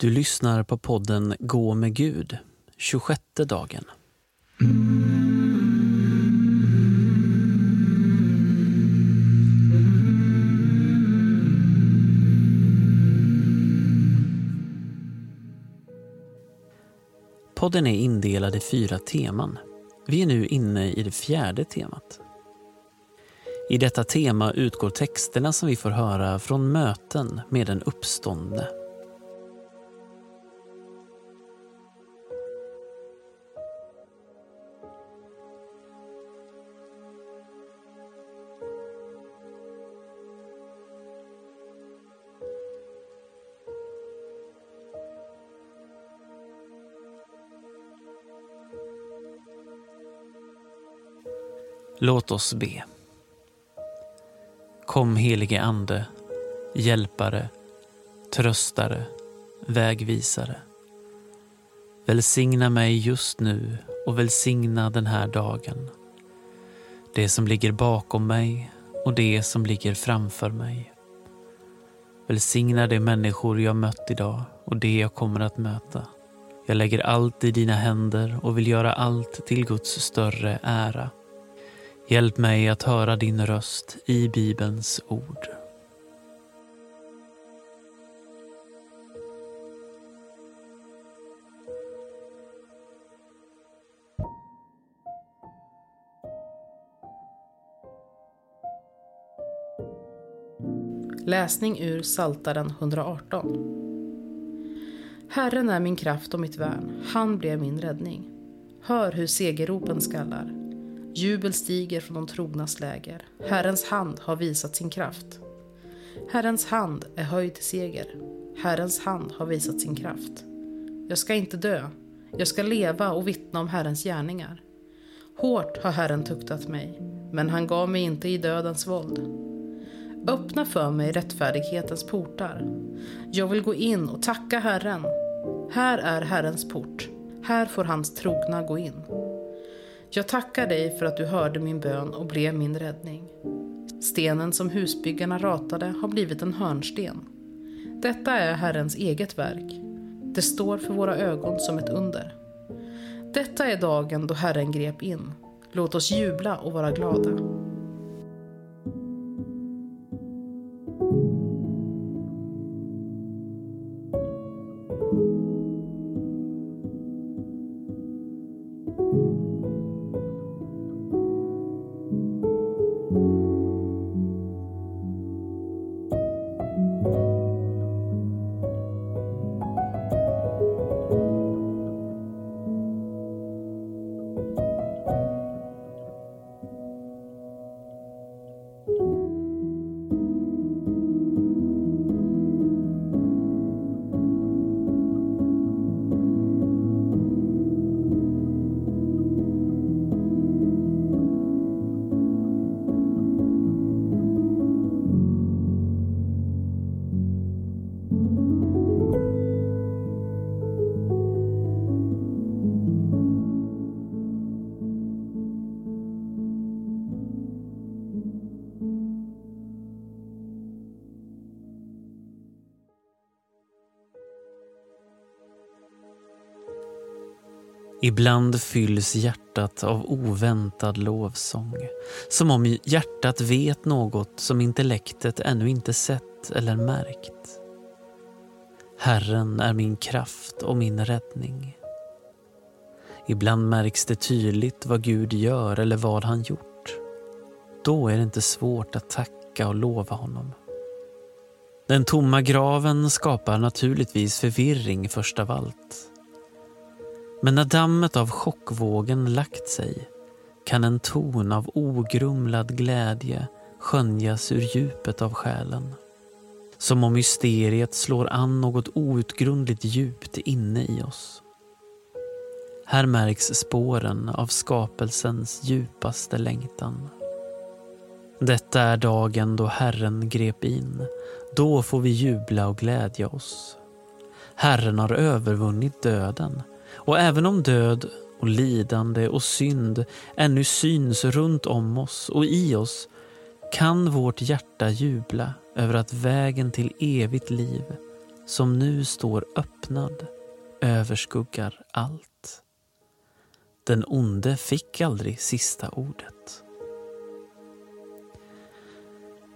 Du lyssnar på podden Gå med Gud, 26 dagen. Podden är indelad i fyra teman. Vi är nu inne i det fjärde temat. I detta tema utgår texterna som vi får höra från möten med den uppståndne. Låt oss be. Kom helige Ande, hjälpare, tröstare, vägvisare. Välsigna mig just nu och välsigna den här dagen. Det som ligger bakom mig och det som ligger framför mig. Välsigna de människor jag mött idag och det jag kommer att möta. Jag lägger allt i dina händer och vill göra allt till Guds större ära. Hjälp mig att höra din röst i Bibelns ord. Läsning ur Saltaren 118. Herren är min kraft och mitt värn, han blev min räddning. Hör hur segerropen skallar. Jubel stiger från de trognas läger. Herrens hand har visat sin kraft. Herrens hand är höjd till seger. Herrens hand har visat sin kraft. Jag ska inte dö. Jag ska leva och vittna om Herrens gärningar. Hårt har Herren tuktat mig, men han gav mig inte i dödens våld. Öppna för mig rättfärdighetens portar. Jag vill gå in och tacka Herren. Här är Herrens port. Här får hans trogna gå in. Jag tackar dig för att du hörde min bön och blev min räddning. Stenen som husbyggarna ratade har blivit en hörnsten. Detta är Herrens eget verk. Det står för våra ögon som ett under. Detta är dagen då Herren grep in. Låt oss jubla och vara glada. Ibland fylls hjärtat av oväntad lovsång. Som om hjärtat vet något som intellektet ännu inte sett eller märkt. Herren är min kraft och min räddning. Ibland märks det tydligt vad Gud gör eller vad han gjort. Då är det inte svårt att tacka och lova honom. Den tomma graven skapar naturligtvis förvirring först av allt. Men när dammet av chockvågen lagt sig kan en ton av ogrumlad glädje skönjas ur djupet av själen. Som om mysteriet slår an något outgrundligt djupt inne i oss. Här märks spåren av skapelsens djupaste längtan. Detta är dagen då Herren grep in. Då får vi jubla och glädja oss. Herren har övervunnit döden och även om död och lidande och synd ännu syns runt om oss och i oss kan vårt hjärta jubla över att vägen till evigt liv som nu står öppnad överskuggar allt. Den onde fick aldrig sista ordet.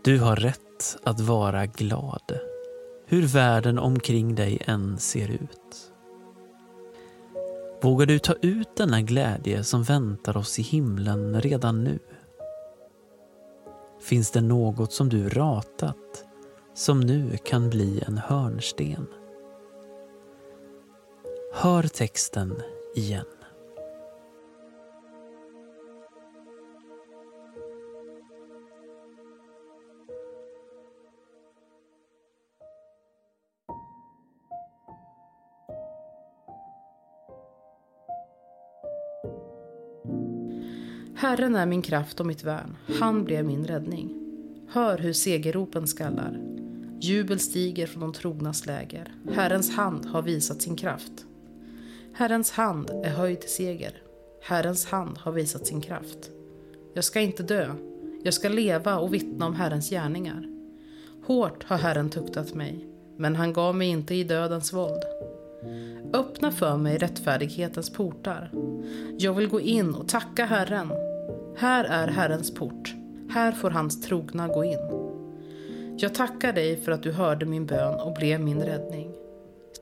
Du har rätt att vara glad, hur världen omkring dig än ser ut. Vågar du ta ut denna glädje som väntar oss i himlen redan nu? Finns det något som du ratat som nu kan bli en hörnsten? Hör texten igen. Herren är min kraft och mitt värn, han blev min räddning. Hör hur segerropen skallar. Jubel stiger från de trognas läger. Herrens hand har visat sin kraft. Herrens hand är höjd till seger. Herrens hand har visat sin kraft. Jag ska inte dö. Jag ska leva och vittna om Herrens gärningar. Hårt har Herren tuktat mig, men han gav mig inte i dödens våld. Öppna för mig rättfärdighetens portar. Jag vill gå in och tacka Herren. Här är Herrens port. Här får hans trogna gå in. Jag tackar dig för att du hörde min bön och blev min räddning.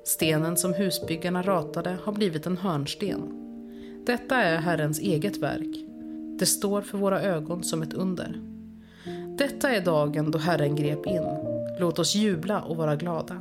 Stenen som husbyggarna ratade har blivit en hörnsten. Detta är Herrens eget verk. Det står för våra ögon som ett under. Detta är dagen då Herren grep in. Låt oss jubla och vara glada.